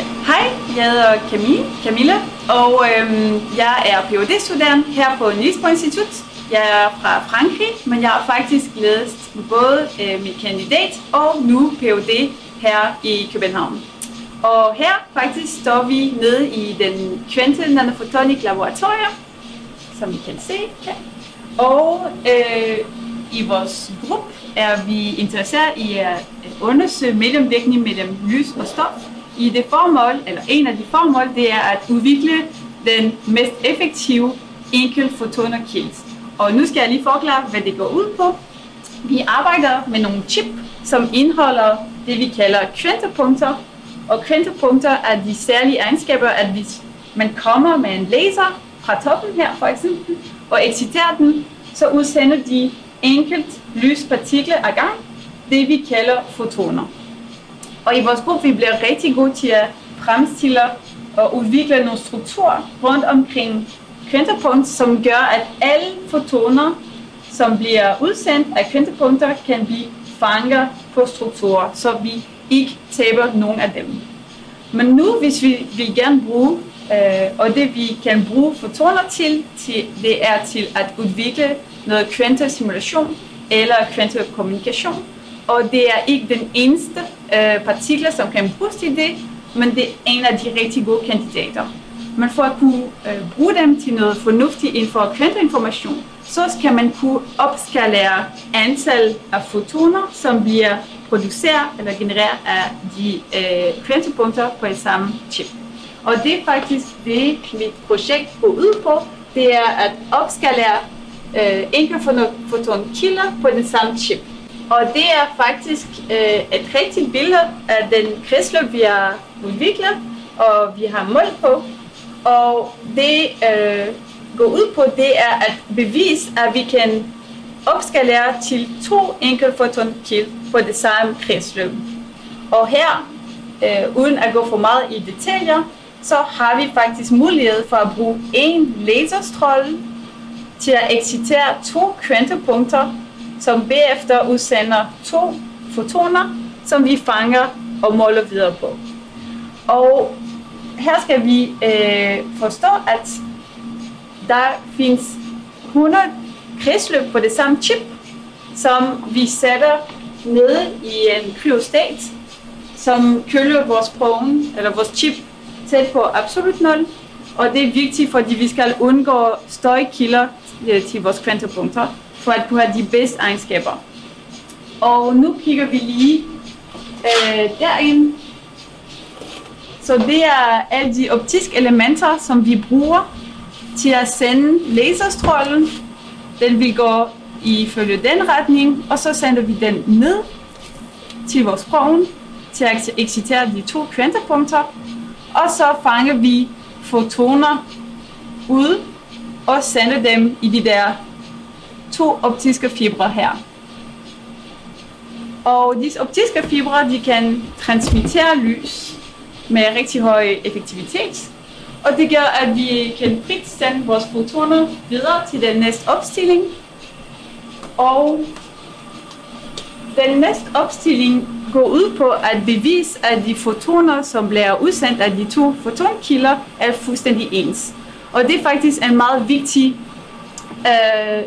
Hej, jeg hedder Camille, Camilla, og øhm, jeg er phd studerende her på Niels Institut. Jeg er fra Frankrig, men jeg har faktisk læst både øh, min kandidat og nu Ph.D. her i København. Og her faktisk står vi nede i den Quente Nanophotonic Laboratorium, som I kan se her. Og øh, i vores gruppe er vi interesseret i at undersøge mellemvirkning mellem lys og stof. I det formål, eller en af de formål, det er at udvikle den mest effektive enkel fotonerkilde. Og nu skal jeg lige forklare, hvad det går ud på. Vi arbejder med nogle chip, som indeholder det, vi kalder kvantepunkter. Og kvantepunkter er de særlige egenskaber, at hvis man kommer med en laser fra toppen her for eksempel, og exciterer den, så udsender de enkelt lyspartikler ad gang, det vi kalder fotoner. Og i vores gruppe vi bliver rigtig gode til at fremstille og udvikle nogle strukturer rundt omkring kvantepunkt, som gør, at alle fotoner, som bliver udsendt af kvantepunkter, kan blive fanget på strukturer, så vi ikke taber nogen af dem. Men nu, hvis vi vil gerne bruge, øh, og det vi kan bruge fotoner til, til, det er til at udvikle noget kvantesimulation eller kvantekommunikation. Og det er ikke den eneste øh, partikler, som kan bruges til det, men det er en af de rigtig gode kandidater. Men for at kunne øh, bruge dem til noget fornuftigt inden for kvanteinformation, så skal man kunne opskalere antal af fotoner, som bliver produceret eller genereret af de øh, kvantepunkter på et samme chip. Og det er faktisk det, mit projekt går ud på. Det er at opskalere øh, enkeltfotonkilder på den samme chip. Og det er faktisk øh, et rigtigt billede af den kredsløb, vi har udviklet og vi har målt på. Og det øh, går ud på, det er at bevise, at vi kan opskalere til to enkeltfotonkilder på det samme kredsløb. Og her, øh, uden at gå for meget i detaljer, så har vi faktisk mulighed for at bruge en laserstråle til at excitere to kvantepunkter, som bagefter udsender to fotoner, som vi fanger og måler videre på. Og her skal vi øh, forstå, at der findes 100 kredsløb på det samme chip, som vi sætter nede i en kryostat, som køler vores prøve, eller vores chip tæt på absolut 0. Og det er vigtigt, fordi vi skal undgå støjkilder øh, til vores kvantepunkter, for at kunne have de bedste egenskaber. Og nu kigger vi lige øh, derind. Så det er alle de optiske elementer, som vi bruger til at sende laserstrålen. Den vil gå ifølge den retning, og så sender vi den ned til vores prøven til at excitere de to kvantepunkter. Og så fanger vi fotoner ud og sender dem i de der to optiske fibre her. Og disse optiske fibre, de kan transmittere lys med rigtig høj effektivitet. Og det gør, at vi kan frit sende vores fotoner videre til den næste opstilling. Og den næste opstilling går ud på at bevise, at de fotoner, som bliver udsendt af de to fotonkilder, er fuldstændig ens. Og det er faktisk en meget vigtig øh,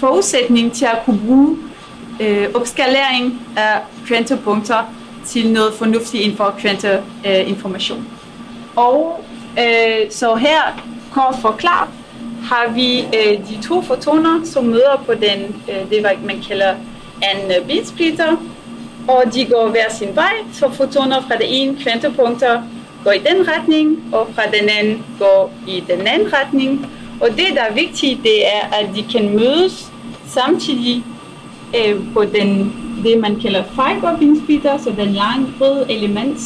forudsætning til at kunne bruge øh, opskalering af kvantepunkter til noget fornuftigt inden for kvanteinformation. Øh, og øh, så her kort forklaret har vi øh, de to fotoner, som møder på den, øh, det man kalder en øh, bitsplitter, og de går hver sin vej, så fotoner fra det ene kvantepunkter går i den retning, og fra den anden går i den anden retning. Og det, der er vigtigt, det er, at de kan mødes samtidig øh, på den, det, man kalder fiberbindsplitter, så den lange røde element.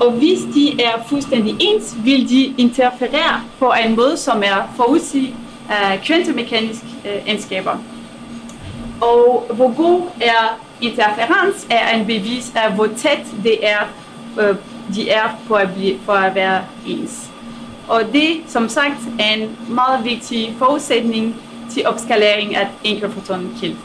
Og hvis de er fuldstændig ens, vil de interferere på en måde, som er forudsig af kvantemekaniske øh, egenskaber. Øh, Og hvor god er interferens, er en bevis af, hvor tæt det er, øh, de er på at blive, for at være ens. Og det, som sagt, er en meget vigtig forudsætning til opskalering af enkeltfotonkilde.